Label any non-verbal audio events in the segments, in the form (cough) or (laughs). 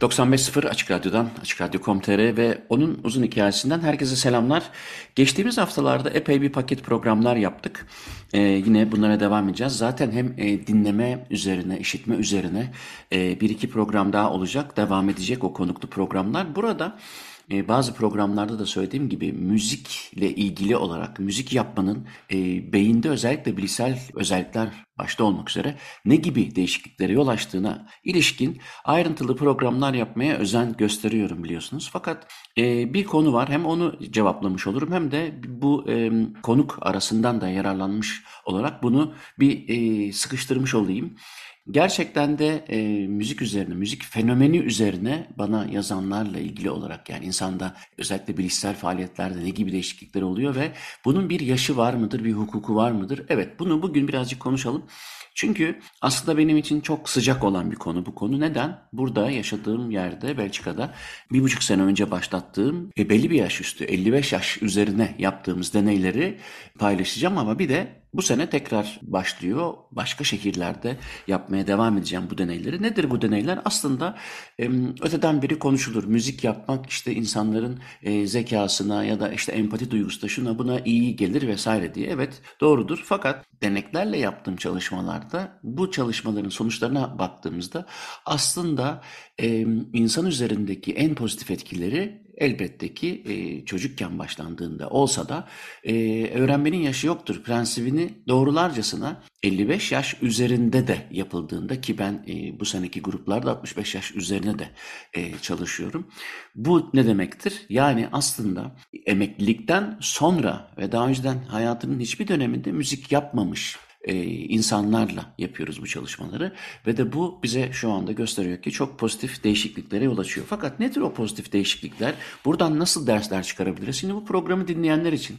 95.0 Açık Radyo'dan, Açık Radyo.com.tr ve onun uzun hikayesinden herkese selamlar. Geçtiğimiz haftalarda epey bir paket programlar yaptık. Ee, yine bunlara devam edeceğiz. Zaten hem e, dinleme üzerine, işitme üzerine e, bir iki program daha olacak. Devam edecek o konuklu programlar. Burada e, bazı programlarda da söylediğim gibi müzikle ilgili olarak müzik yapmanın e, beyinde özellikle bilişsel özellikler başta olmak üzere ne gibi değişikliklere yol açtığına ilişkin ayrıntılı programlar yapmaya özen gösteriyorum biliyorsunuz. Fakat e, bir konu var hem onu cevaplamış olurum hem de bu e, konuk arasından da yararlanmış olarak bunu bir e, sıkıştırmış olayım. Gerçekten de e, müzik üzerine, müzik fenomeni üzerine bana yazanlarla ilgili olarak yani insanda özellikle bilişsel faaliyetlerde ne gibi değişiklikler oluyor ve bunun bir yaşı var mıdır, bir hukuku var mıdır? Evet bunu bugün birazcık konuşalım. Çünkü aslında benim için çok sıcak olan bir konu bu konu. Neden? Burada yaşadığım yerde Belçika'da bir buçuk sene önce başlattığım e, belli bir yaş üstü 55 yaş üzerine yaptığımız deneyleri paylaşacağım ama bir de bu sene tekrar başlıyor. Başka şehirlerde yapmaya devam edeceğim bu deneyleri. Nedir bu deneyler? Aslında öteden biri konuşulur. Müzik yapmak işte insanların e, zekasına ya da işte empati duygusuna şuna buna iyi gelir vesaire diye. Evet doğrudur. Fakat deneklerle yaptığım çalışmalarda bu çalışmaların sonuçlarına baktığımızda aslında insan üzerindeki en pozitif etkileri elbette ki e, çocukken başlandığında olsa da e, öğrenmenin yaşı yoktur prensibini doğrularcasına 55 yaş üzerinde de yapıldığında ki ben e, bu seneki gruplarda 65 yaş üzerine de e, çalışıyorum. Bu ne demektir? Yani aslında emeklilikten sonra ve daha önceden hayatının hiçbir döneminde müzik yapmamış e, insanlarla yapıyoruz bu çalışmaları ve de bu bize şu anda gösteriyor ki çok pozitif değişikliklere yol açıyor. Fakat nedir o pozitif değişiklikler? Buradan nasıl dersler çıkarabiliriz? Şimdi bu programı dinleyenler için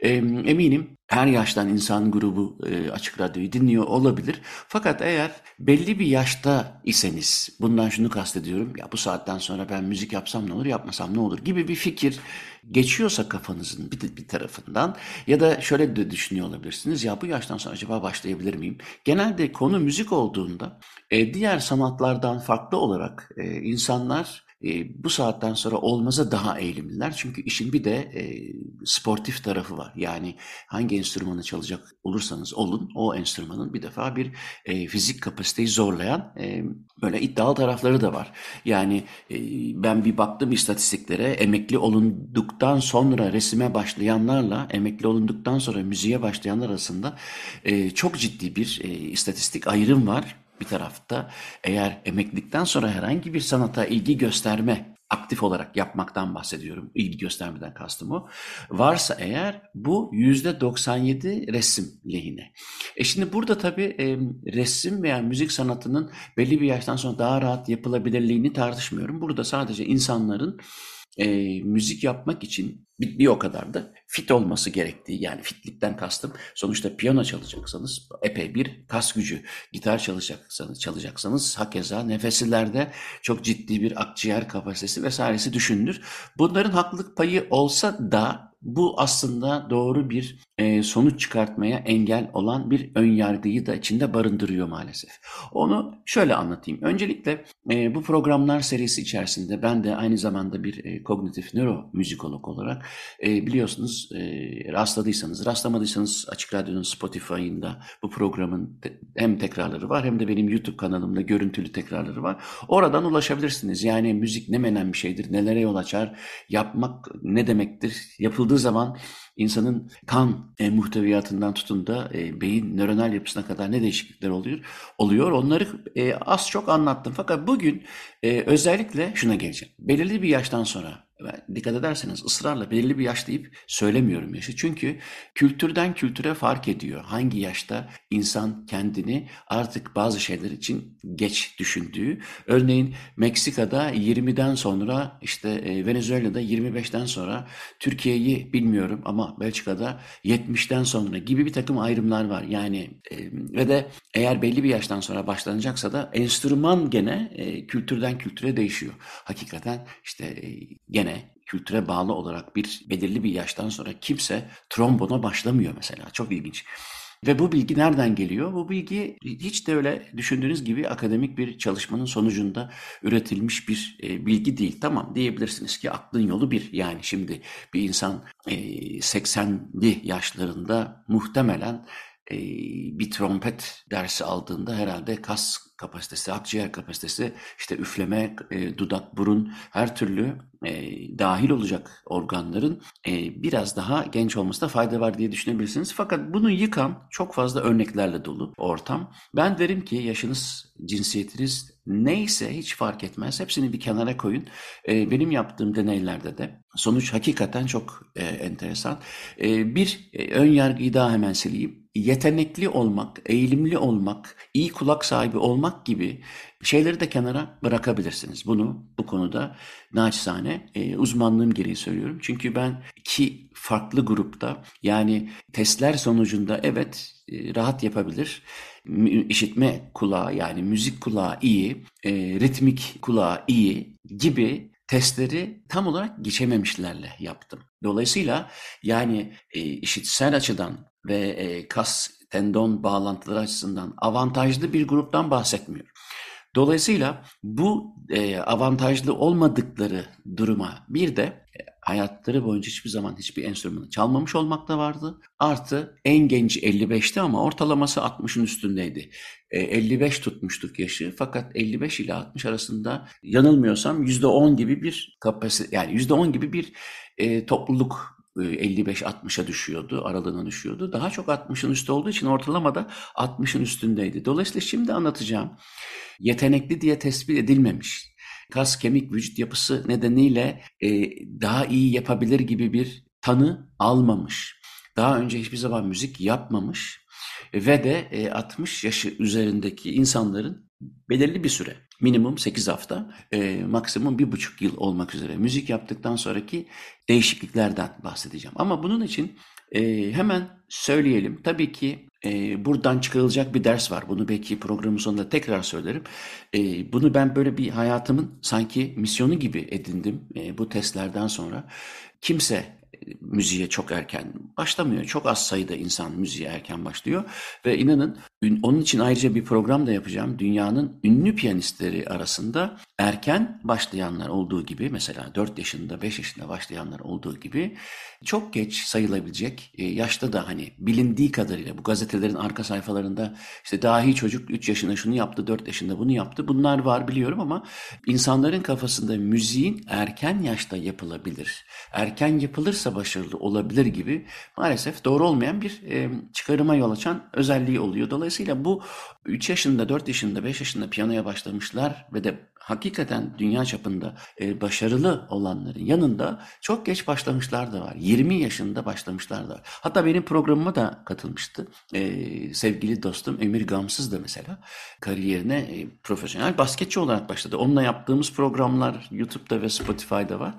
eminim her yaştan insan grubu e, Açık Radyo'yu dinliyor olabilir. Fakat eğer belli bir yaşta iseniz, bundan şunu kastediyorum, ya bu saatten sonra ben müzik yapsam ne olur, yapmasam ne olur gibi bir fikir geçiyorsa kafanızın bir, bir tarafından ya da şöyle de düşünüyor olabilirsiniz, ya bu yaştan sonra acaba başlayabilir miyim? Genelde konu müzik olduğunda e, diğer sanatlardan farklı olarak e, insanlar e, bu saatten sonra olmaza daha eğilimliler. Çünkü işin bir de e, sportif tarafı var. Yani hangi enstrümanı çalacak olursanız olun o enstrümanın bir defa bir e, fizik kapasiteyi zorlayan e, böyle iddialı tarafları da var. Yani e, ben bir baktım istatistiklere emekli olunduktan sonra resime başlayanlarla emekli olunduktan sonra müziğe başlayanlar arasında e, çok ciddi bir e, istatistik ayrım var bir tarafta eğer emeklilikten sonra herhangi bir sanata ilgi gösterme aktif olarak yapmaktan bahsediyorum. İlgi göstermeden kastım o. Varsa eğer bu yüzde 97 resim lehine. E şimdi burada tabii e, resim veya müzik sanatının belli bir yaştan sonra daha rahat yapılabilirliğini tartışmıyorum. Burada sadece insanların e, müzik yapmak için bir, bir o kadar da fit olması gerektiği yani fitlikten kastım sonuçta piyano çalacaksanız epey bir kas gücü gitar çalacaksanız çalacaksanız hakeza nefeslerde çok ciddi bir akciğer kapasitesi vesairesi düşünülür. Bunların haklılık payı olsa da bu aslında doğru bir sonuç çıkartmaya engel olan bir ön yargıyı da içinde barındırıyor maalesef. Onu şöyle anlatayım. Öncelikle e, bu programlar serisi içerisinde ben de aynı zamanda bir e, kognitif nöromüzikolog olarak e, biliyorsunuz e, rastladıysanız, rastlamadıysanız Açık Radyo'nun Spotify'ında bu programın hem tekrarları var hem de benim YouTube kanalımda görüntülü tekrarları var. Oradan ulaşabilirsiniz. Yani müzik ne menen bir şeydir, nelere yol açar, yapmak ne demektir, yapıldığı zaman insanın kan e, muhteviyatından tutun da e, beyin nöronal yapısına kadar ne değişiklikler oluyor? Oluyor. Onları e, az çok anlattım. Fakat bugün e, özellikle şuna geleceğim. Belirli bir yaştan sonra dikkat ederseniz ısrarla belirli bir yaş deyip söylemiyorum yaşı. Çünkü kültürden kültüre fark ediyor. Hangi yaşta insan kendini artık bazı şeyler için geç düşündüğü. Örneğin Meksika'da 20'den sonra işte e, Venezuela'da 25'ten sonra Türkiye'yi bilmiyorum ama Belçika'da 70'ten sonra gibi bir takım ayrımlar var. Yani e, ve de eğer belli bir yaştan sonra başlanacaksa da enstrüman gene e, kültürden kültüre değişiyor. Hakikaten işte gene kültüre bağlı olarak bir belirli bir yaştan sonra kimse trombona başlamıyor mesela. Çok ilginç. Ve bu bilgi nereden geliyor? Bu bilgi hiç de öyle düşündüğünüz gibi akademik bir çalışmanın sonucunda üretilmiş bir e, bilgi değil. Tamam diyebilirsiniz ki aklın yolu bir. Yani şimdi bir insan e, 80'li yaşlarında muhtemelen bir trompet dersi aldığında herhalde kas kapasitesi, akciğer kapasitesi, işte üfleme, dudak, burun her türlü dahil olacak organların biraz daha genç olmasında fayda var diye düşünebilirsiniz. Fakat bunu yıkan çok fazla örneklerle dolu ortam. Ben derim ki yaşınız, cinsiyetiniz neyse hiç fark etmez. Hepsini bir kenara koyun. Benim yaptığım deneylerde de sonuç hakikaten çok enteresan. Bir ön yargıyı daha hemen sileyim. Yetenekli olmak, eğilimli olmak, iyi kulak sahibi olmak gibi şeyleri de kenara bırakabilirsiniz. Bunu bu konuda naçizane e, uzmanlığım gereği söylüyorum. Çünkü ben iki farklı grupta yani testler sonucunda evet e, rahat yapabilir. işitme kulağı yani müzik kulağı iyi, e, ritmik kulağı iyi gibi testleri tam olarak geçememişlerle yaptım. Dolayısıyla yani e, işitsel açıdan ve e, kas tendon bağlantıları açısından avantajlı bir gruptan bahsetmiyorum. Dolayısıyla bu e, avantajlı olmadıkları duruma bir de e, hayatları boyunca hiçbir zaman hiçbir enstrümanı çalmamış olmak da vardı. Artı en genci 55'ti ama ortalaması 60'ın üstündeydi. E, 55 tutmuştuk yaşı fakat 55 ile 60 arasında yanılmıyorsam %10 gibi bir kapasite yani %10 gibi bir e, topluluk 55-60'a e, düşüyordu, aralığına düşüyordu. Daha çok 60'ın üstü olduğu için ortalamada 60'ın üstündeydi. Dolayısıyla şimdi anlatacağım yetenekli diye tespit edilmemiş. Kas kemik vücut yapısı nedeniyle e, daha iyi yapabilir gibi bir tanı almamış. Daha önce hiçbir zaman müzik yapmamış ve de e, 60 yaşı üzerindeki insanların belirli bir süre minimum 8 hafta e, maksimum 1,5 yıl olmak üzere müzik yaptıktan sonraki değişikliklerden bahsedeceğim. Ama bunun için e, hemen söyleyelim tabii ki e, buradan çıkarılacak bir ders var. Bunu belki programın sonunda tekrar söylerim. E, bunu ben böyle bir hayatımın sanki misyonu gibi edindim e, bu testlerden sonra. Kimse müziğe çok erken başlamıyor. Çok az sayıda insan müziğe erken başlıyor. Ve inanın onun için ayrıca bir program da yapacağım. Dünyanın ünlü piyanistleri arasında erken başlayanlar olduğu gibi mesela 4 yaşında 5 yaşında başlayanlar olduğu gibi çok geç sayılabilecek e, yaşta da hani bilindiği kadarıyla bu gazetelerin arka sayfalarında işte dahi çocuk 3 yaşında şunu yaptı 4 yaşında bunu yaptı bunlar var biliyorum ama insanların kafasında müziğin erken yaşta yapılabilir. Erken yapılırsa başarılı olabilir gibi maalesef doğru olmayan bir e, çıkarıma yol açan özelliği oluyor. Dolayısıyla bu 3 yaşında, 4 yaşında, 5 yaşında piyanoya başlamışlar ve de hakikaten dünya çapında e, başarılı olanların yanında çok geç başlamışlar da var. 20 yaşında başlamışlar da var. Hatta benim programıma da katılmıştı. E, sevgili dostum Emir Gamsız da mesela kariyerine e, profesyonel basketçi olarak başladı. Onunla yaptığımız programlar YouTube'da ve Spotify'da var.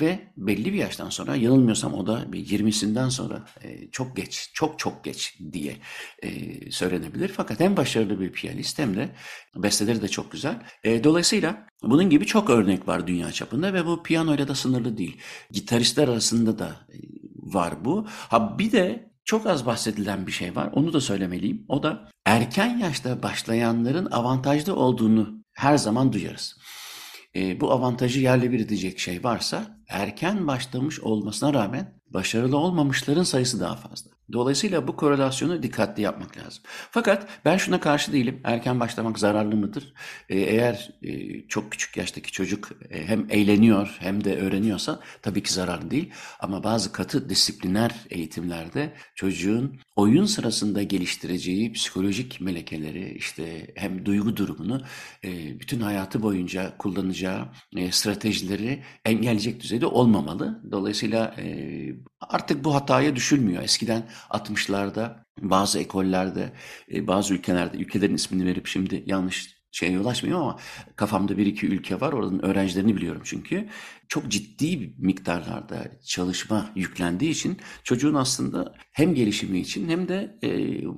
Ve belli bir yaştan sonra yanılmıyorsam o da bir 20'sinden sonra e, çok geç, çok çok geç diye e, söylenebilir. Fakat hem başarılı bir piyanist hem de besteleri de çok güzel. E, dolayısıyla bunun gibi çok örnek var dünya çapında ve bu piyanoyla da sınırlı değil. Gitaristler arasında da e, var bu. Ha bir de çok az bahsedilen bir şey var. Onu da söylemeliyim. O da erken yaşta başlayanların avantajlı olduğunu her zaman duyarız. E, bu avantajı yerle bir edecek şey varsa erken başlamış olmasına rağmen başarılı olmamışların sayısı daha fazla. Dolayısıyla bu korelasyonu dikkatli yapmak lazım. Fakat ben şuna karşı değilim. Erken başlamak zararlı mıdır? Ee, eğer e, çok küçük yaştaki çocuk e, hem eğleniyor hem de öğreniyorsa tabii ki zararlı değil. Ama bazı katı disipliner eğitimlerde çocuğun oyun sırasında geliştireceği psikolojik melekeleri işte hem duygu durumunu e, bütün hayatı boyunca kullanacağı stratejileri engelleyecek düzeyde olmamalı. Dolayısıyla artık bu hataya düşülmüyor. Eskiden 60'larda bazı ekollerde, e, bazı ülkelerde, ülkelerin ismini verip şimdi yanlış şeye ulaşmayayım ama kafamda bir iki ülke var. Oradan öğrencilerini biliyorum çünkü. Çok ciddi miktarlarda çalışma yüklendiği için çocuğun aslında hem gelişimi için hem de e,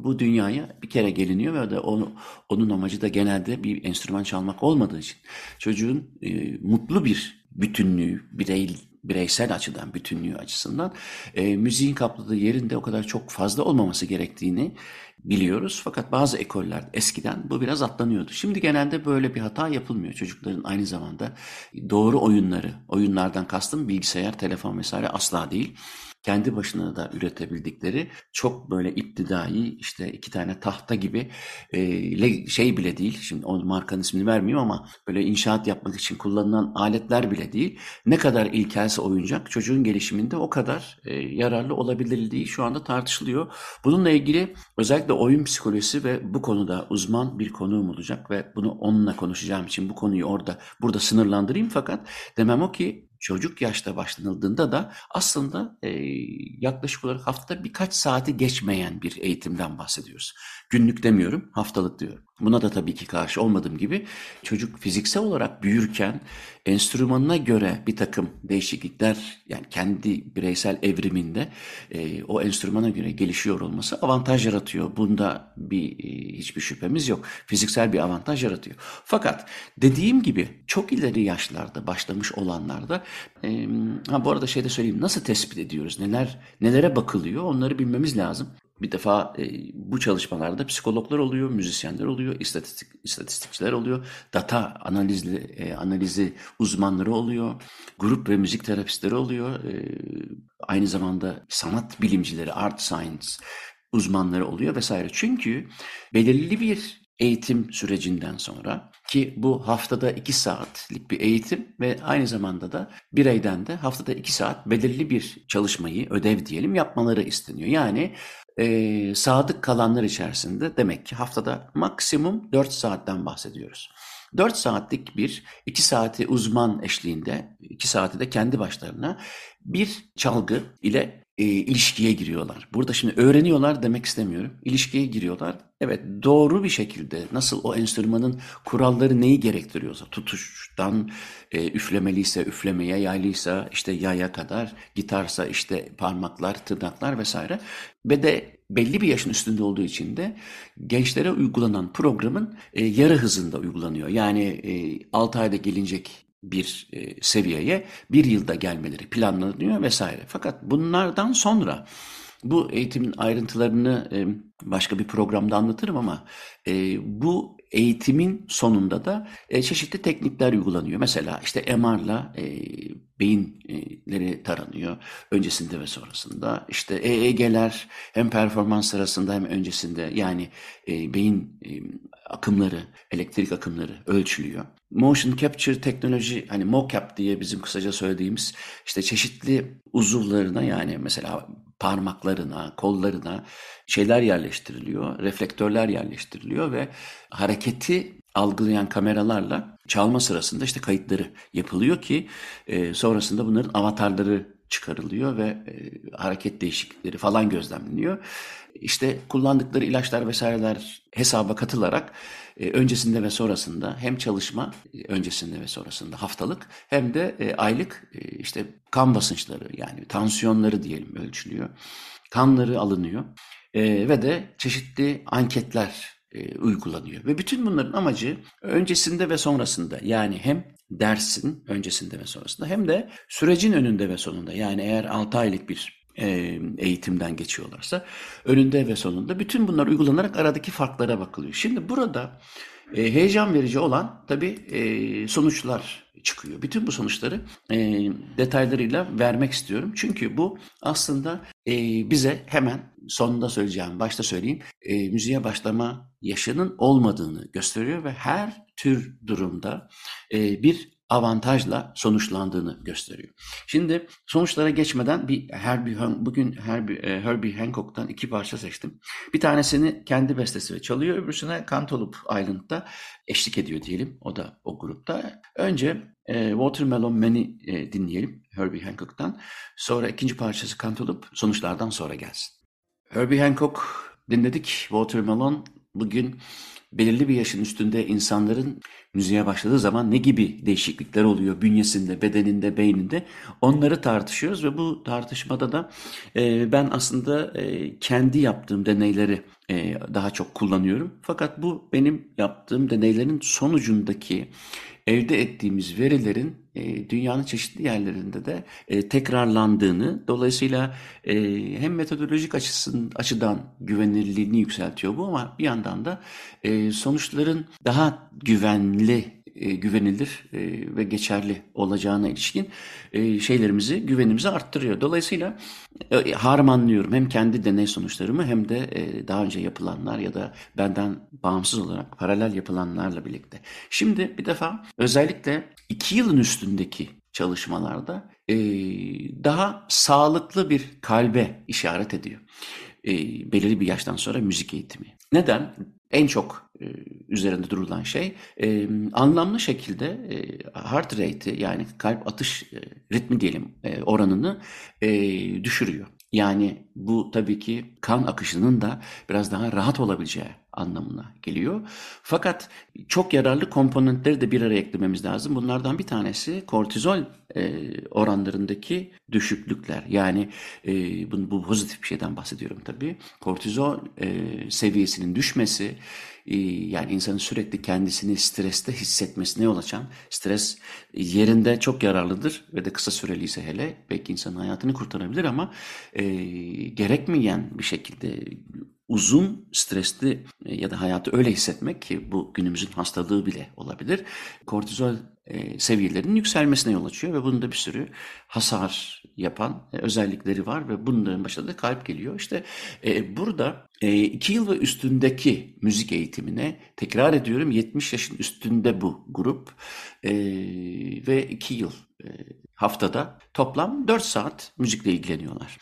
bu dünyaya bir kere geliniyor ve de onu, onun amacı da genelde bir enstrüman çalmak olmadığı için çocuğun e, mutlu bir bütünlüğü, birey bireysel açıdan, bütünlüğü açısından e, müziğin kapladığı yerinde o kadar çok fazla olmaması gerektiğini biliyoruz. Fakat bazı ekoller eskiden bu biraz atlanıyordu. Şimdi genelde böyle bir hata yapılmıyor. Çocukların aynı zamanda doğru oyunları, oyunlardan kastım bilgisayar, telefon vesaire asla değil kendi başına da üretebildikleri çok böyle iptidai işte iki tane tahta gibi e, şey bile değil. Şimdi o markanın ismini vermeyeyim ama böyle inşaat yapmak için kullanılan aletler bile değil. Ne kadar ilkelse oyuncak çocuğun gelişiminde o kadar e, yararlı olabilirliği şu anda tartışılıyor. Bununla ilgili özellikle oyun psikolojisi ve bu konuda uzman bir konuğum olacak ve bunu onunla konuşacağım için bu konuyu orada burada sınırlandırayım fakat demem o ki çocuk yaşta başlanıldığında da aslında e, yaklaşık olarak haftada birkaç saati geçmeyen bir eğitimden bahsediyoruz. Günlük demiyorum, haftalık diyorum. Buna da tabii ki karşı olmadığım gibi çocuk fiziksel olarak büyürken enstrümanına göre bir takım değişiklikler yani kendi bireysel evriminde e, o enstrümana göre gelişiyor olması avantaj yaratıyor. Bunda bir e, hiçbir şüphemiz yok. Fiziksel bir avantaj yaratıyor. Fakat dediğim gibi çok ileri yaşlarda başlamış olanlarda e, ha bu arada şey de söyleyeyim nasıl tespit ediyoruz? Neler nelere bakılıyor? Onları bilmemiz lazım. Bir defa e, bu çalışmalarda psikologlar oluyor, müzisyenler oluyor, istatistik istatistikçiler oluyor, data analizli e, analizi uzmanları oluyor, grup ve müzik terapistleri oluyor, e, aynı zamanda sanat bilimcileri, art science uzmanları oluyor vesaire. Çünkü belirli bir eğitim sürecinden sonra ki bu haftada iki saatlik bir eğitim ve aynı zamanda da bireyden de haftada iki saat belirli bir çalışmayı, ödev diyelim yapmaları isteniyor. Yani e, sadık kalanlar içerisinde demek ki haftada maksimum 4 saatten bahsediyoruz. 4 saatlik bir, 2 saati uzman eşliğinde, 2 saati de kendi başlarına bir çalgı ile e, ilişkiye giriyorlar. Burada şimdi öğreniyorlar demek istemiyorum. İlişkiye giriyorlar. Evet doğru bir şekilde nasıl o enstrümanın kuralları neyi gerektiriyorsa tutuştan e, üflemeliyse üflemeye, yaylıysa işte yaya kadar, gitarsa işte parmaklar, tırnaklar vesaire ve de belli bir yaşın üstünde olduğu için de gençlere uygulanan programın e, yarı hızında uygulanıyor. Yani e, 6 ayda gelinecek bir e, seviyeye bir yılda gelmeleri planlanıyor vesaire. Fakat bunlardan sonra bu eğitimin ayrıntılarını e, başka bir programda anlatırım ama e, bu eğitimin sonunda da çeşitli teknikler uygulanıyor. Mesela işte MR'la e, beyinleri taranıyor öncesinde ve sonrasında. İşte EEG'ler hem performans sırasında hem öncesinde yani beyin akımları, elektrik akımları ölçülüyor. Motion capture teknoloji hani mocap diye bizim kısaca söylediğimiz işte çeşitli uzuvlarına yani mesela parmaklarına, kollarına şeyler yerleştiriliyor, reflektörler yerleştiriliyor ve hareketi algılayan kameralarla çalma sırasında işte kayıtları yapılıyor ki e, sonrasında bunların avatarları çıkarılıyor ve e, hareket değişiklikleri falan gözlemleniyor. İşte kullandıkları ilaçlar vesaireler hesaba katılarak e, öncesinde ve sonrasında hem çalışma e, öncesinde ve sonrasında haftalık hem de e, aylık e, işte kan basınçları yani tansiyonları diyelim ölçülüyor. Kanları alınıyor e, ve de çeşitli anketler e, uygulanıyor. Ve bütün bunların amacı öncesinde ve sonrasında yani hem dersin öncesinde ve sonrasında hem de sürecin önünde ve sonunda yani eğer 6 aylık bir e, eğitimden geçiyorlarsa önünde ve sonunda bütün bunlar uygulanarak aradaki farklara bakılıyor. Şimdi burada e, heyecan verici olan tabii sonuçlar çıkıyor. Bütün bu sonuçları detaylarıyla vermek istiyorum. Çünkü bu aslında e, bize hemen sonunda söyleyeceğim, başta söyleyeyim, e, müziğe başlama yaşının olmadığını gösteriyor ve her tür durumda e, bir avantajla sonuçlandığını gösteriyor. Şimdi sonuçlara geçmeden bir Herbie bugün Herbie, e, Herbie Hancock'tan iki parça seçtim. Bir tanesini kendi bestesi çalıyor, öbürsüne Cantaloupe Island'da eşlik ediyor diyelim. O da o grupta. Önce e, Watermelon Man'i e, dinleyelim Herbie Hancock'tan. Sonra ikinci parçası Cantaloupe sonuçlardan sonra gelsin. Herbie Hancock dinledik. Watermelon bugün belirli bir yaşın üstünde insanların müziğe başladığı zaman ne gibi değişiklikler oluyor bünyesinde, bedeninde, beyninde onları tartışıyoruz ve bu tartışmada da e, ben aslında e, kendi yaptığım deneyleri e, daha çok kullanıyorum. Fakat bu benim yaptığım deneylerin sonucundaki elde ettiğimiz verilerin e, dünyanın çeşitli yerlerinde de e, tekrarlandığını, dolayısıyla e, hem metodolojik açısın, açıdan güvenilirliğini yükseltiyor bu ama bir yandan da sonuçların daha güvenli e, güvenilir e, ve geçerli olacağına ilişkin e, şeylerimizi, güvenimizi arttırıyor. Dolayısıyla e, harmanlıyorum hem kendi deney sonuçlarımı hem de e, daha önce yapılanlar ya da benden bağımsız olarak paralel yapılanlarla birlikte. Şimdi bir defa özellikle iki yılın üstündeki çalışmalarda e, daha sağlıklı bir kalbe işaret ediyor. E, belirli bir yaştan sonra müzik eğitimi. Neden? En çok e, üzerinde durulan şey e, anlamlı şekilde e, heart rate'i yani kalp atış e, ritmi diyelim e, oranını e, düşürüyor. Yani bu tabii ki kan akışının da biraz daha rahat olabileceği anlamına geliyor. Fakat çok yararlı komponentleri de bir araya eklememiz lazım. Bunlardan bir tanesi kortizol e, oranlarındaki düşüklükler. Yani e, bu, bu pozitif bir şeyden bahsediyorum tabii. Kortizol e, seviyesinin düşmesi ee, yani insanın sürekli kendisini streste hissetmesine yol açan stres yerinde çok yararlıdır ve de kısa süreliyse hele belki insanın hayatını kurtarabilir ama e, gerekmeyen bir şekilde uzun stresli e, ya da hayatı öyle hissetmek ki bu günümüzün hastalığı bile olabilir. Kortizol e, seviyelerinin yükselmesine yol açıyor ve bunun da bir sürü hasar yapan e, özellikleri var ve bunların başında da kalp geliyor. İşte burada e, iki yıl ve üstündeki müzik eğitimine tekrar ediyorum 70 yaşın üstünde bu grup ve iki yıl haftada toplam 4 saat müzikle ilgileniyorlar.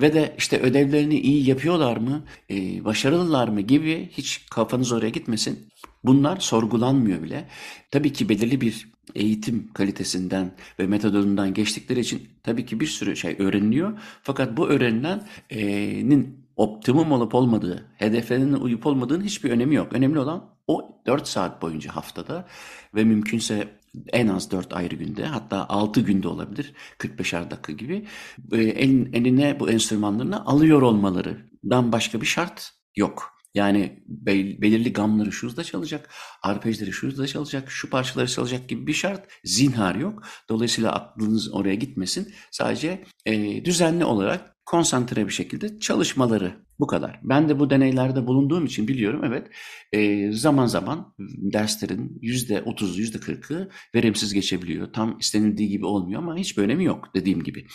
Ve de işte ödevlerini iyi yapıyorlar mı, e, başarılılar mı gibi hiç kafanız oraya gitmesin. Bunlar sorgulanmıyor bile. Tabii ki belirli bir eğitim kalitesinden ve metodundan geçtikleri için tabii ki bir sürü şey öğreniliyor. Fakat bu öğrenilenin optimum olup olmadığı, hedeflerinin uyup olmadığının hiçbir önemi yok. Önemli olan o 4 saat boyunca haftada ve mümkünse en az 4 ayrı günde hatta 6 günde olabilir 45'er dakika gibi el, eline bu enstrümanlarını alıyor olmalarından başka bir şart yok. Yani bel, belirli gamları şurada çalacak, arpejleri şurada çalacak, şu parçaları çalacak gibi bir şart zinhar yok. Dolayısıyla aklınız oraya gitmesin. Sadece e, düzenli olarak konsantre bir şekilde çalışmaları bu kadar. Ben de bu deneylerde bulunduğum için biliyorum evet e, zaman zaman derslerin yüzde otuzu yüzde kırkı verimsiz geçebiliyor. Tam istenildiği gibi olmuyor ama hiçbir önemi yok dediğim gibi.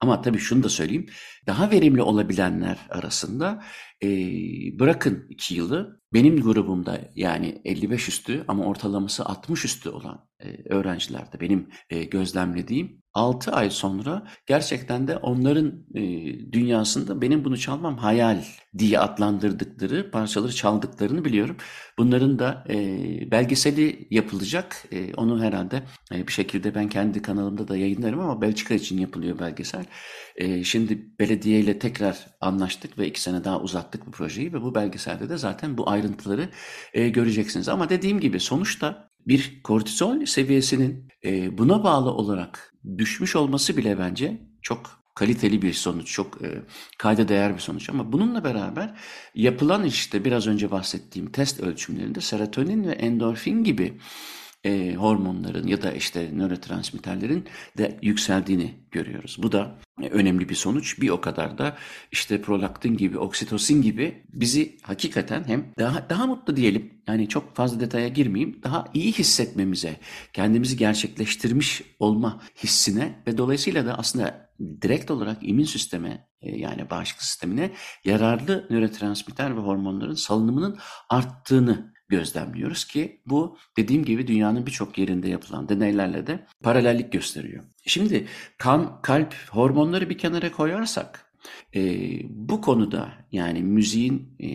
Ama tabii şunu da söyleyeyim. Daha verimli olabilenler arasında e, bırakın iki yılı benim grubumda yani 55 üstü ama ortalaması 60 üstü olan e, öğrencilerde benim e, gözlemlediğim 6 ay sonra gerçekten de onların e, dünyasında benim bunu çalmam hayal diye adlandırdıkları parçaları çaldıklarını biliyorum. Bunların da e, belgeseli yapılacak. E, onu herhalde e, bir şekilde ben kendi kanalımda da yayınlarım ama Belçika için yapılıyor belgesel. E, şimdi belediyeyle tekrar anlaştık ve iki sene daha uzattık bu projeyi ve bu belgeselde de zaten bu ayrıntıları e, göreceksiniz. Ama dediğim gibi sonuçta bir kortizol seviyesinin e, buna bağlı olarak düşmüş olması bile bence çok kaliteli bir sonuç, çok e, kayda değer bir sonuç. Ama bununla beraber yapılan işte biraz önce bahsettiğim test ölçümlerinde serotonin ve endorfin gibi e, hormonların ya da işte nörotransmitterlerin de yükseldiğini görüyoruz. Bu da önemli bir sonuç. Bir o kadar da işte prolaktin gibi, oksitosin gibi bizi hakikaten hem daha daha mutlu diyelim. Yani çok fazla detaya girmeyeyim. Daha iyi hissetmemize, kendimizi gerçekleştirmiş olma hissine ve dolayısıyla da aslında direkt olarak immün sisteme e, yani bağışıklık sistemine yararlı nörotransmitter ve hormonların salınımının arttığını gözlemliyoruz ki bu dediğim gibi dünyanın birçok yerinde yapılan deneylerle de paralellik gösteriyor. Şimdi kan, kalp, hormonları bir kenara koyarsak e, bu konuda yani müziğin e,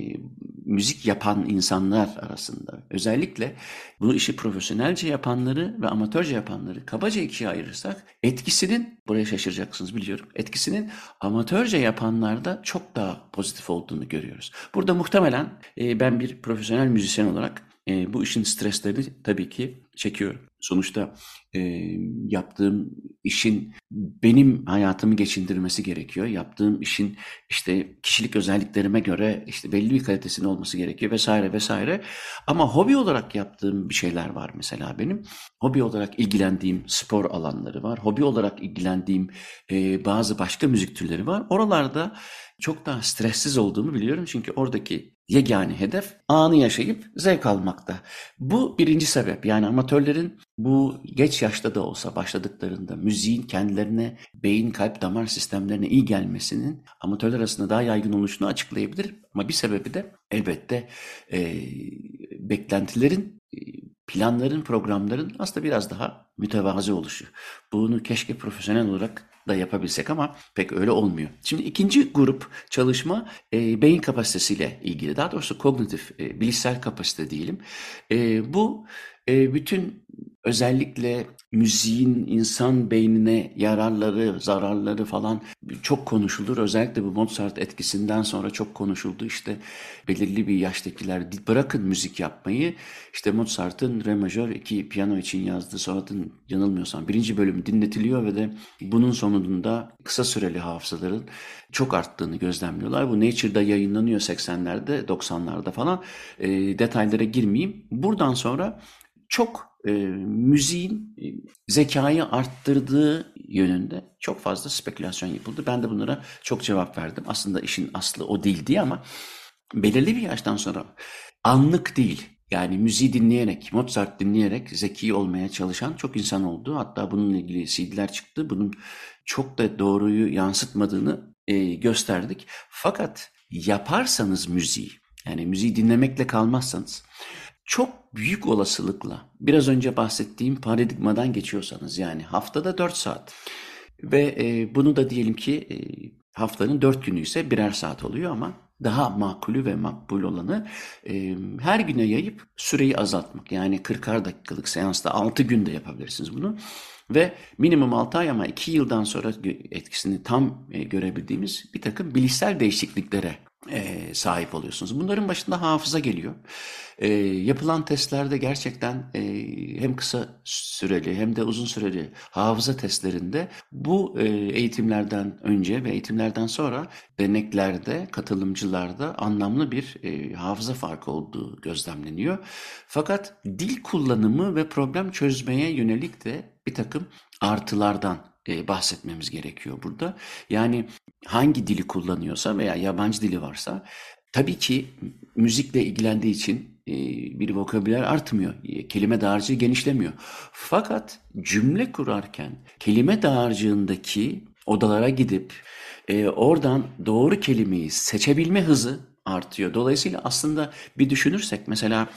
müzik yapan insanlar arasında özellikle bu işi profesyonelce yapanları ve amatörce yapanları kabaca ikiye ayırırsak etkisinin buraya şaşıracaksınız biliyorum. Etkisinin amatörce yapanlarda çok daha pozitif olduğunu görüyoruz. Burada muhtemelen e, ben bir profesyonel müzisyen olarak e, bu işin streslerini tabii ki çekiyorum. Sonuçta e, yaptığım işin benim hayatımı geçindirmesi gerekiyor. Yaptığım işin işte kişilik özelliklerime göre işte belli bir kalitesinin olması gerekiyor vesaire vesaire. Ama hobi olarak yaptığım bir şeyler var mesela benim. Hobi olarak ilgilendiğim spor alanları var. Hobi olarak ilgilendiğim e, bazı başka müzik türleri var. Oralarda çok daha stressiz olduğumu biliyorum. Çünkü oradaki yegane hedef anı yaşayıp zevk almakta. Bu birinci sebep. Yani amatörlerin bu geç yaşta da olsa başladıklarında müziğin kendilerine beyin, kalp, damar sistemlerine iyi gelmesinin amatörler arasında daha yaygın oluşunu açıklayabilir. Ama bir sebebi de elbette e, beklentilerin, planların, programların aslında biraz daha mütevazi oluşu. Bunu keşke profesyonel olarak da yapabilsek ama pek öyle olmuyor. Şimdi ikinci grup çalışma e, beyin kapasitesiyle ilgili. Daha doğrusu kognitif, e, bilişsel kapasite diyelim. E, bu e, bütün özellikle müziğin insan beynine yararları, zararları falan çok konuşulur. Özellikle bu Mozart etkisinden sonra çok konuşuldu. İşte belirli bir yaştakiler bırakın müzik yapmayı. İşte Mozart'ın Re majör iki piyano için yazdığı sonatın yanılmıyorsam birinci bölümü dinletiliyor ve de bunun sonunda kısa süreli hafızaların çok arttığını gözlemliyorlar. Bu Nature'da yayınlanıyor 80'lerde, 90'larda falan. E, detaylara girmeyeyim. Buradan sonra çok e, müziğin e, zekayı arttırdığı yönünde çok fazla spekülasyon yapıldı. Ben de bunlara çok cevap verdim. Aslında işin aslı o değil diye ama belirli bir yaştan sonra anlık değil. Yani müziği dinleyerek, Mozart dinleyerek zeki olmaya çalışan çok insan oldu. Hatta bununla ilgili CD'ler çıktı. Bunun çok da doğruyu yansıtmadığını e, gösterdik. Fakat yaparsanız müziği, yani müziği dinlemekle kalmazsanız çok büyük olasılıkla biraz önce bahsettiğim paradigmadan geçiyorsanız yani haftada 4 saat ve e, bunu da diyelim ki e, haftanın 4 günü ise birer saat oluyor ama daha makulü ve makbul olanı e, her güne yayıp süreyi azaltmak. Yani 40'ar dakikalık seansta 6 günde yapabilirsiniz bunu. Ve minimum 6 ay ama 2 yıldan sonra etkisini tam e, görebildiğimiz bir takım bilişsel değişikliklere e, sahip oluyorsunuz. Bunların başında hafıza geliyor. E, yapılan testlerde gerçekten e, hem kısa süreli hem de uzun süreli hafıza testlerinde bu e, eğitimlerden önce ve eğitimlerden sonra deneklerde, katılımcılarda anlamlı bir e, hafıza farkı olduğu gözlemleniyor. Fakat dil kullanımı ve problem çözmeye yönelik de bir takım artılardan e, bahsetmemiz gerekiyor burada. Yani hangi dili kullanıyorsa veya yabancı dili varsa tabii ki müzikle ilgilendiği için e, bir vokabüler artmıyor. E, kelime dağarcığı genişlemiyor. Fakat cümle kurarken kelime dağarcığındaki odalara gidip e, oradan doğru kelimeyi seçebilme hızı artıyor. Dolayısıyla aslında bir düşünürsek mesela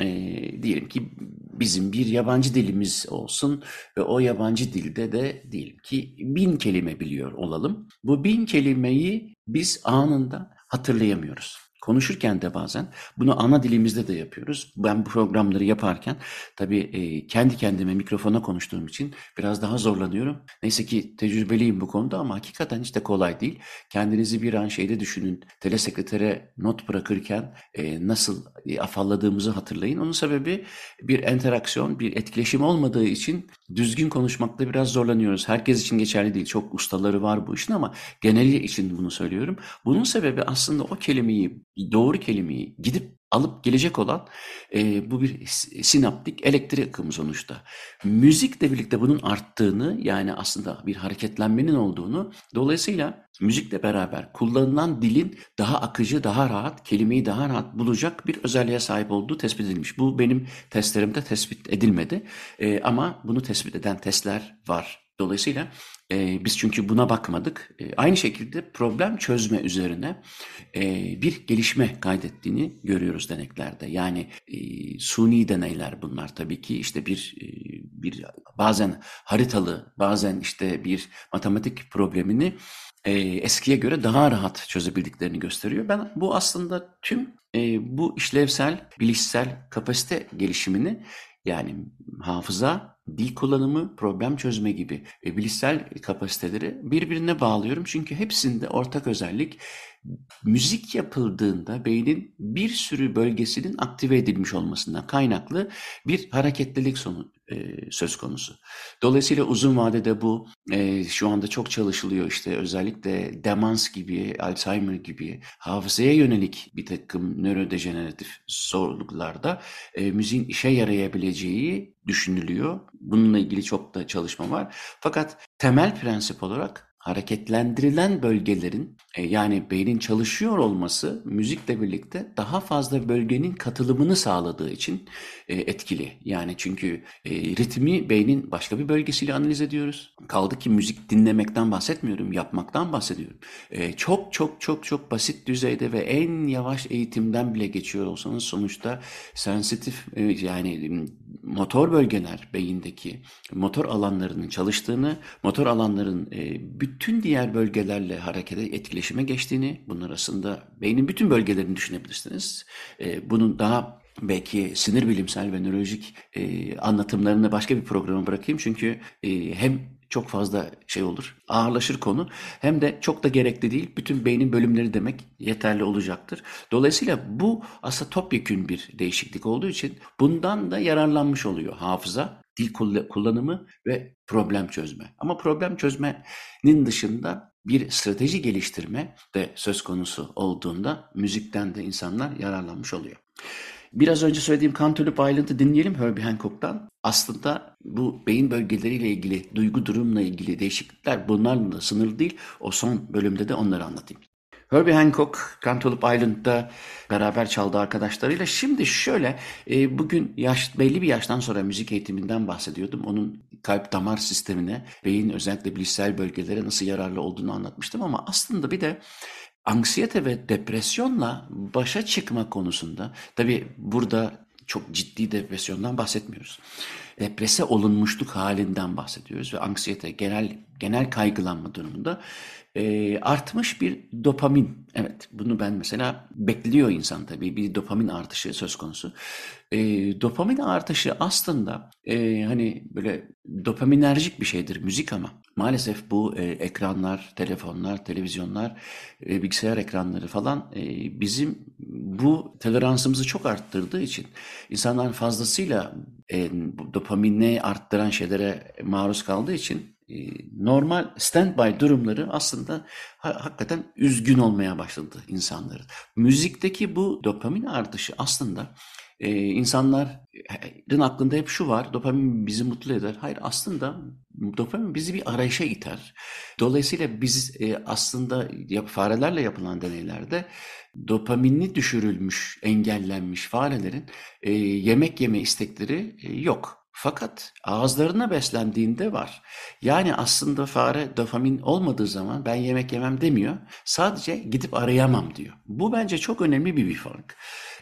e, diyelim ki bizim bir yabancı dilimiz olsun ve o yabancı dilde de diyelim ki bin kelime biliyor olalım. Bu bin kelimeyi biz anında hatırlayamıyoruz. Konuşurken de bazen bunu ana dilimizde de yapıyoruz. Ben bu programları yaparken tabii e, kendi kendime mikrofona konuştuğum için biraz daha zorlanıyorum. Neyse ki tecrübeliyim bu konuda ama hakikaten hiç de kolay değil. Kendinizi bir an şeyde düşünün. Telesekretere not bırakırken e, nasıl e, afalladığımızı hatırlayın. Onun sebebi bir interaksiyon, bir etkileşim olmadığı için düzgün konuşmakta biraz zorlanıyoruz. Herkes için geçerli değil. Çok ustaları var bu işin ama geneli için bunu söylüyorum. Bunun sebebi aslında o kelimeyi doğru kelimeyi gidip alıp gelecek olan e, bu bir sinaptik elektrik akımı sonuçta. Müzikle birlikte bunun arttığını yani aslında bir hareketlenmenin olduğunu dolayısıyla müzikle beraber kullanılan dilin daha akıcı, daha rahat, kelimeyi daha rahat bulacak bir özelliğe sahip olduğu tespit edilmiş. Bu benim testlerimde tespit edilmedi e, ama bunu tespit eden testler var Dolayısıyla e, biz çünkü buna bakmadık. E, aynı şekilde problem çözme üzerine e, bir gelişme kaydettiğini görüyoruz deneklerde. Yani e, suni deneyler bunlar tabii ki işte bir e, bir bazen haritalı, bazen işte bir matematik problemini e, eskiye göre daha rahat çözebildiklerini gösteriyor. Ben bu aslında tüm e, bu işlevsel, bilişsel kapasite gelişimini yani hafıza, dil kullanımı, problem çözme gibi e, bilişsel kapasiteleri birbirine bağlıyorum. Çünkü hepsinde ortak özellik müzik yapıldığında beynin bir sürü bölgesinin aktive edilmiş olmasından kaynaklı bir hareketlilik sonu, söz konusu. Dolayısıyla uzun vadede bu e, şu anda çok çalışılıyor işte özellikle demans gibi, Alzheimer gibi hafızaya yönelik bir takım nörodejeneratif zorluklarda e, müziğin işe yarayabileceği düşünülüyor. Bununla ilgili çok da çalışma var. Fakat temel prensip olarak hareketlendirilen bölgelerin e, yani beynin çalışıyor olması müzikle birlikte daha fazla bölgenin katılımını sağladığı için e, etkili. Yani çünkü e, ritmi beynin başka bir bölgesiyle analiz ediyoruz. Kaldı ki müzik dinlemekten bahsetmiyorum, yapmaktan bahsediyorum. Çok çok çok çok basit düzeyde ve en yavaş eğitimden bile geçiyor olsanız sonuçta sensitif yani motor bölgeler beyindeki motor alanlarının çalıştığını, motor alanların bütün diğer bölgelerle harekete etkileşime geçtiğini, bunun arasında beynin bütün bölgelerini düşünebilirsiniz. E, bunun daha belki sinir bilimsel ve nörolojik e, anlatımlarını başka bir programa bırakayım. Çünkü e, hem çok fazla şey olur, ağırlaşır konu. Hem de çok da gerekli değil. Bütün beynin bölümleri demek yeterli olacaktır. Dolayısıyla bu aslında topyekün bir değişiklik olduğu için bundan da yararlanmış oluyor hafıza dil kullanımı ve problem çözme. Ama problem çözmenin dışında bir strateji geliştirme de söz konusu olduğunda müzikten de insanlar yararlanmış oluyor. Biraz önce söylediğim Cantaloupe Island'ı dinleyelim Herbie Hancock'tan. Aslında bu beyin bölgeleriyle ilgili, duygu durumla ilgili değişiklikler bunlarla da sınırlı değil. O son bölümde de onları anlatayım. Herbie Hancock, Cantaloupe Island'da beraber çaldı arkadaşlarıyla. Şimdi şöyle, e, bugün yaş, belli bir yaştan sonra müzik eğitiminden bahsediyordum. Onun kalp damar sistemine, beyin özellikle bilişsel bölgelere nasıl yararlı olduğunu anlatmıştım. Ama aslında bir de anksiyete ve depresyonla başa çıkma konusunda, tabii burada çok ciddi depresyondan bahsetmiyoruz. Deprese olunmuşluk halinden bahsediyoruz ve anksiyete, genel genel kaygılanma durumunda e, artmış bir dopamin. Evet bunu ben mesela bekliyor insan tabii bir dopamin artışı söz konusu. E, dopamin artışı aslında e, hani böyle dopaminerjik bir şeydir müzik ama maalesef bu e, ekranlar, telefonlar, televizyonlar, e, bilgisayar ekranları falan e, bizim bu toleransımızı çok arttırdığı için insanlar fazlasıyla e, dopamini arttıran şeylere maruz kaldığı için normal standby durumları aslında hakikaten üzgün olmaya başladı insanların. Müzikteki bu dopamin artışı aslında e, insanların aklında hep şu var, dopamin bizi mutlu eder. Hayır aslında dopamin bizi bir arayışa iter. Dolayısıyla biz e, aslında farelerle yapılan deneylerde dopaminli düşürülmüş, engellenmiş farelerin e, yemek yeme istekleri e, yok. Fakat ağızlarına beslendiğinde var. Yani aslında fare dopamin olmadığı zaman ben yemek yemem demiyor. Sadece gidip arayamam diyor. Bu bence çok önemli bir bir fark.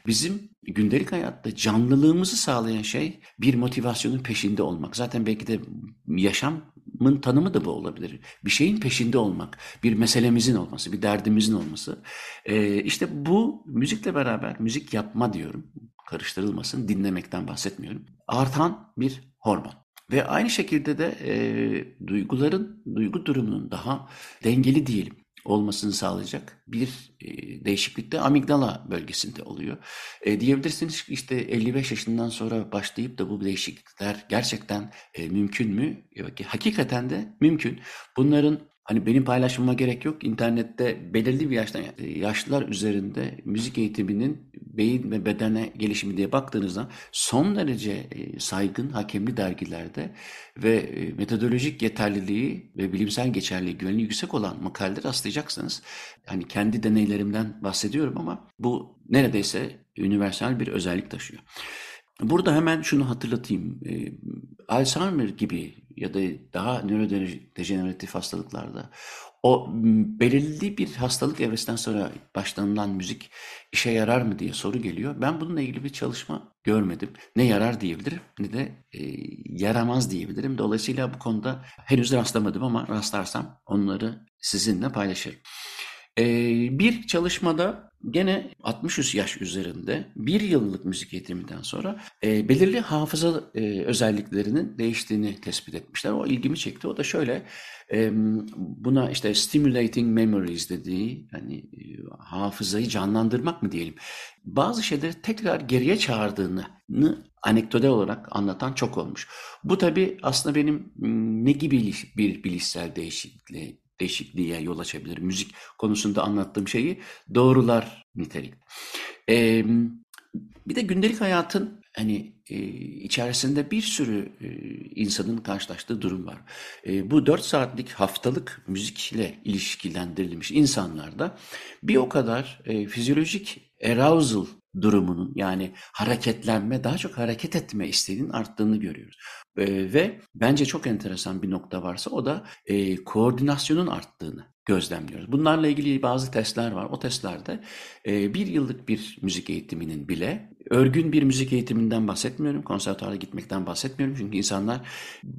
Bizim gündelik hayatta canlılığımızı sağlayan şey bir motivasyonun peşinde olmak. Zaten belki de yaşamın tanımı da bu olabilir. Bir şeyin peşinde olmak, bir meselemizin olması, bir derdimizin olması. Ee, işte bu müzikle beraber, müzik yapma diyorum karıştırılmasın, dinlemekten bahsetmiyorum. Artan bir hormon. Ve aynı şekilde de e, duyguların, duygu durumunun daha dengeli diyelim olmasını sağlayacak bir e, değişiklik de amigdala bölgesinde oluyor. E, diyebilirsiniz işte 55 yaşından sonra başlayıp da bu değişiklikler gerçekten e, mümkün mü? E, hakikaten de mümkün. Bunların Hani benim paylaşmama gerek yok. İnternette belirli bir yaştan yaşlılar üzerinde müzik eğitiminin beyin ve bedene gelişimi diye baktığınızda son derece e, saygın hakemli dergilerde ve e, metodolojik yeterliliği ve bilimsel geçerliliği güvenliği yüksek olan makaleler rastlayacaksınız. Hani kendi deneylerimden bahsediyorum ama bu neredeyse universal bir özellik taşıyor. Burada hemen şunu hatırlatayım. E, Alzheimer gibi ya da daha nörodejeneratif hastalıklarda o belirli bir hastalık evresinden sonra başlanılan müzik işe yarar mı diye soru geliyor. Ben bununla ilgili bir çalışma görmedim. Ne yarar diyebilirim ne de e, yaramaz diyebilirim. Dolayısıyla bu konuda henüz rastlamadım ama rastlarsam onları sizinle paylaşırım. E, bir çalışmada Gene 60 yaş üzerinde bir yıllık müzik eğitiminden sonra e, belirli hafıza e, özelliklerinin değiştiğini tespit etmişler. O ilgimi çekti. O da şöyle e, buna işte stimulating memories dediği yani e, hafızayı canlandırmak mı diyelim. Bazı şeyleri tekrar geriye çağırdığını anekdote olarak anlatan çok olmuş. Bu tabi aslında benim ne gibi bir bilişsel değişikliği değişikliğe yol açabilir. Müzik konusunda anlattığım şeyi doğrular nitelik. Ee, bir de gündelik hayatın hani e, içerisinde bir sürü e, insanın karşılaştığı durum var. E, bu 4 saatlik haftalık müzikle ilişkilendirilmiş insanlarda bir o kadar e, fizyolojik arousal durumunun yani hareketlenme, daha çok hareket etme isteğinin arttığını görüyoruz. E, ve bence çok enteresan bir nokta varsa o da e, koordinasyonun arttığını gözlemliyoruz. Bunlarla ilgili bazı testler var. O testlerde e, bir yıllık bir müzik eğitiminin bile örgün bir müzik eğitiminden bahsetmiyorum. Konservatuara gitmekten bahsetmiyorum. Çünkü insanlar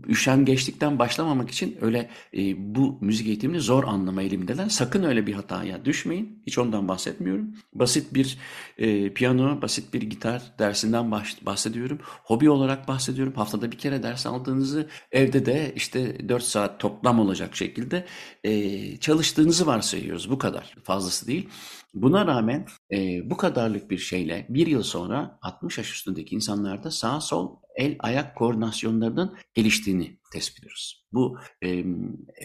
üşengeçlikten başlamamak için öyle e, bu müzik eğitimini zor anlama eğilimindeler. Sakın öyle bir hataya düşmeyin. Hiç ondan bahsetmiyorum. Basit bir e, piyano, basit bir gitar dersinden bahsediyorum. Hobi olarak bahsediyorum. Haftada bir kere ders aldığınızı evde de işte 4 saat toplam olacak şekilde e, çalıştığınızı varsayıyoruz. Bu kadar. Fazlası değil. Buna rağmen e, bu kadarlık bir şeyle bir yıl sonra 60 yaş üstündeki insanlarda sağ sol el ayak koordinasyonlarının geliştiğini tespit ediyoruz. Bu e,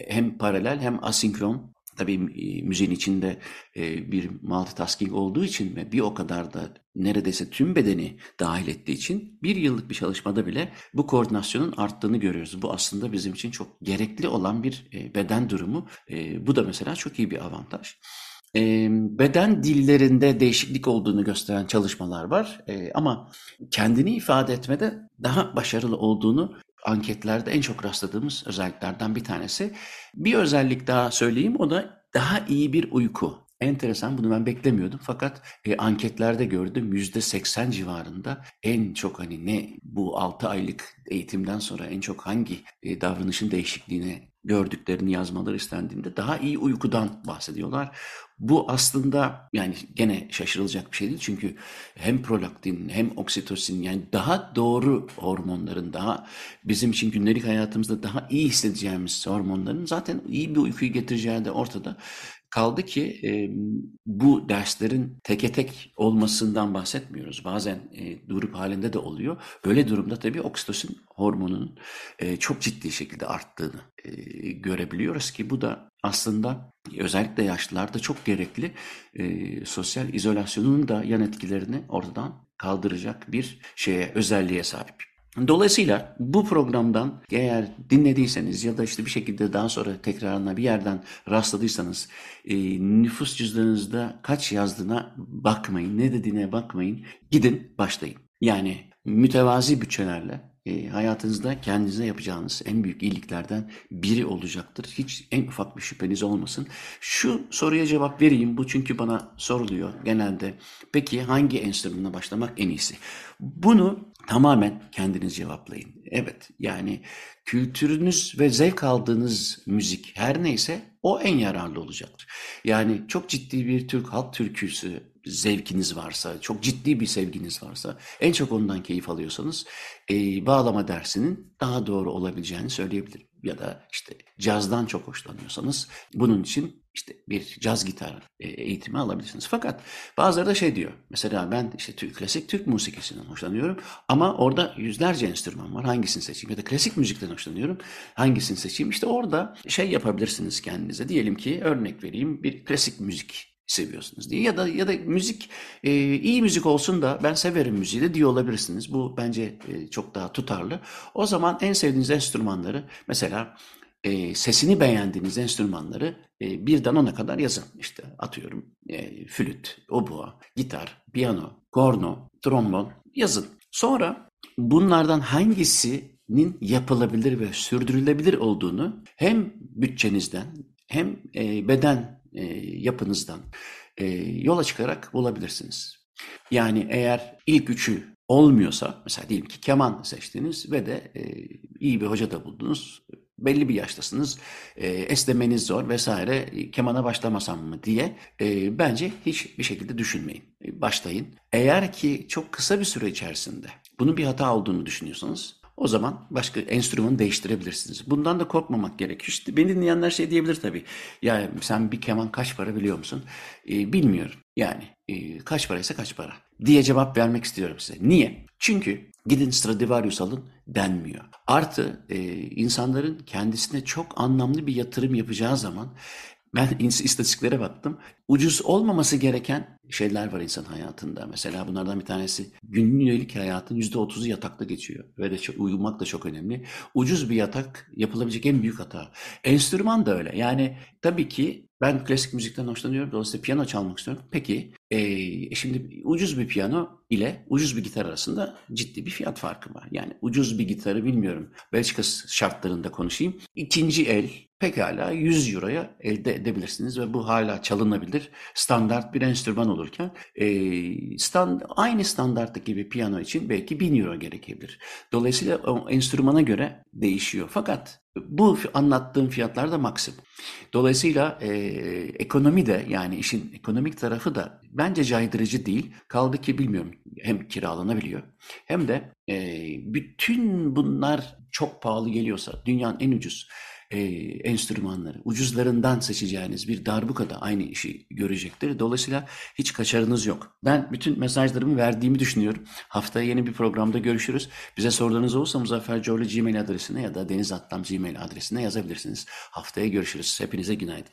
hem paralel hem asinkron Tabii müziğin içinde bir multitasking olduğu için ve bir o kadar da neredeyse tüm bedeni dahil ettiği için bir yıllık bir çalışmada bile bu koordinasyonun arttığını görüyoruz. Bu aslında bizim için çok gerekli olan bir beden durumu. Bu da mesela çok iyi bir avantaj beden dillerinde değişiklik olduğunu gösteren çalışmalar var. ama kendini ifade etmede daha başarılı olduğunu anketlerde en çok rastladığımız özelliklerden bir tanesi. Bir özellik daha söyleyeyim o da daha iyi bir uyku. Enteresan bunu ben beklemiyordum fakat e, anketlerde gördüm yüzde seksen civarında en çok hani ne bu altı aylık eğitimden sonra en çok hangi e, davranışın değişikliğine gördüklerini yazmaları istendiğinde daha iyi uykudan bahsediyorlar. Bu aslında yani gene şaşırılacak bir şey değil çünkü hem prolaktin hem oksitosin yani daha doğru hormonların daha bizim için günlük hayatımızda daha iyi hissedeceğimiz hormonların zaten iyi bir uykuyu getireceği de ortada. Kaldı ki e, bu derslerin teke tek olmasından bahsetmiyoruz. Bazen e, grup halinde de oluyor. Öyle durumda tabii oksitosin hormonunun e, çok ciddi şekilde arttığını e, görebiliyoruz ki bu da aslında özellikle yaşlılarda çok gerekli e, sosyal izolasyonun da yan etkilerini ortadan kaldıracak bir şeye özelliğe sahip. Dolayısıyla bu programdan eğer dinlediyseniz ya da işte bir şekilde daha sonra tekrarına bir yerden rastladıysanız e, nüfus cüzdanınızda kaç yazdığına bakmayın, ne dediğine bakmayın. Gidin başlayın. Yani mütevazi bütçelerle e, hayatınızda kendinize yapacağınız en büyük iyiliklerden biri olacaktır. Hiç en ufak bir şüpheniz olmasın. Şu soruya cevap vereyim. Bu çünkü bana soruluyor genelde. Peki hangi enstrümana başlamak en iyisi? Bunu tamamen kendiniz cevaplayın. Evet yani kültürünüz ve zevk aldığınız müzik her neyse o en yararlı olacaktır. Yani çok ciddi bir Türk halk türküsü zevkiniz varsa, çok ciddi bir sevginiz varsa, en çok ondan keyif alıyorsanız e, bağlama dersinin daha doğru olabileceğini söyleyebilirim. Ya da işte cazdan çok hoşlanıyorsanız bunun için işte bir caz gitar e, eğitimi alabilirsiniz. Fakat bazıları da şey diyor. Mesela ben işte Türk, klasik Türk musikisinden hoşlanıyorum ama orada yüzlerce enstrüman var. Hangisini seçeyim? Ya da klasik müzikten hoşlanıyorum. Hangisini seçeyim? İşte orada şey yapabilirsiniz kendinize. Diyelim ki örnek vereyim bir klasik müzik seviyorsunuz diye ya da ya da müzik e, iyi müzik olsun da ben severim müziği de diye olabilirsiniz. Bu bence e, çok daha tutarlı. O zaman en sevdiğiniz enstrümanları mesela e, sesini beğendiğiniz enstrümanları e, birden ona kadar yazın. İşte atıyorum e, flüt, obua, gitar, piyano, korno, trombon yazın. Sonra bunlardan hangisi işinin yapılabilir ve sürdürülebilir olduğunu hem bütçenizden hem e, beden e, yapınızdan e, yola çıkarak bulabilirsiniz. Yani eğer ilk üçü olmuyorsa, mesela diyelim ki keman seçtiniz ve de e, iyi bir hoca da buldunuz, belli bir yaştasınız, e, esnemeniz zor vesaire, e, kemana başlamasam mı diye e, bence hiçbir şekilde düşünmeyin. E, başlayın. Eğer ki çok kısa bir süre içerisinde bunun bir hata olduğunu düşünüyorsanız o zaman başka enstrümanı değiştirebilirsiniz. Bundan da korkmamak gerekiyor. İşte beni dinleyenler şey diyebilir tabii. Ya sen bir keman kaç para biliyor musun? Ee, bilmiyorum. Yani e, kaç paraysa kaç para diye cevap vermek istiyorum size. Niye? Çünkü gidin Stradivarius alın denmiyor. Artı e, insanların kendisine çok anlamlı bir yatırım yapacağı zaman ben (laughs) istatistiklere baktım. Ucuz olmaması gereken şeyler var insan hayatında. Mesela bunlardan bir tanesi günlük hayatın %30'u yatakta geçiyor. Ve de çok, uyumak da çok önemli. Ucuz bir yatak yapılabilecek en büyük hata. Enstrüman da öyle. Yani tabii ki ben klasik müzikten hoşlanıyorum. Dolayısıyla piyano çalmak istiyorum. Peki e, şimdi ucuz bir piyano ile ucuz bir gitar arasında ciddi bir fiyat farkı var. Yani ucuz bir gitarı bilmiyorum. Belçika şartlarında konuşayım. İkinci el pekala 100 euroya elde edebilirsiniz ve bu hala çalınabilir standart bir enstrüman olurken e, stand, aynı standarttaki bir piyano için belki 1000 euro gerekebilir. Dolayısıyla o enstrümana göre değişiyor. Fakat bu anlattığım fiyatlar da maksimum. Dolayısıyla e, ekonomi de yani işin ekonomik tarafı da bence caydırıcı değil. Kaldı ki bilmiyorum hem kiralanabiliyor hem de e, bütün bunlar çok pahalı geliyorsa dünyanın en ucuz e, enstrümanları, ucuzlarından seçeceğiniz bir darbuka da aynı işi görecektir. Dolayısıyla hiç kaçarınız yok. Ben bütün mesajlarımı verdiğimi düşünüyorum. Haftaya yeni bir programda görüşürüz. Bize sorularınız olursa Muzaffer Gmail adresine ya da Deniz Atlam Gmail adresine yazabilirsiniz. Haftaya görüşürüz. Hepinize günaydın.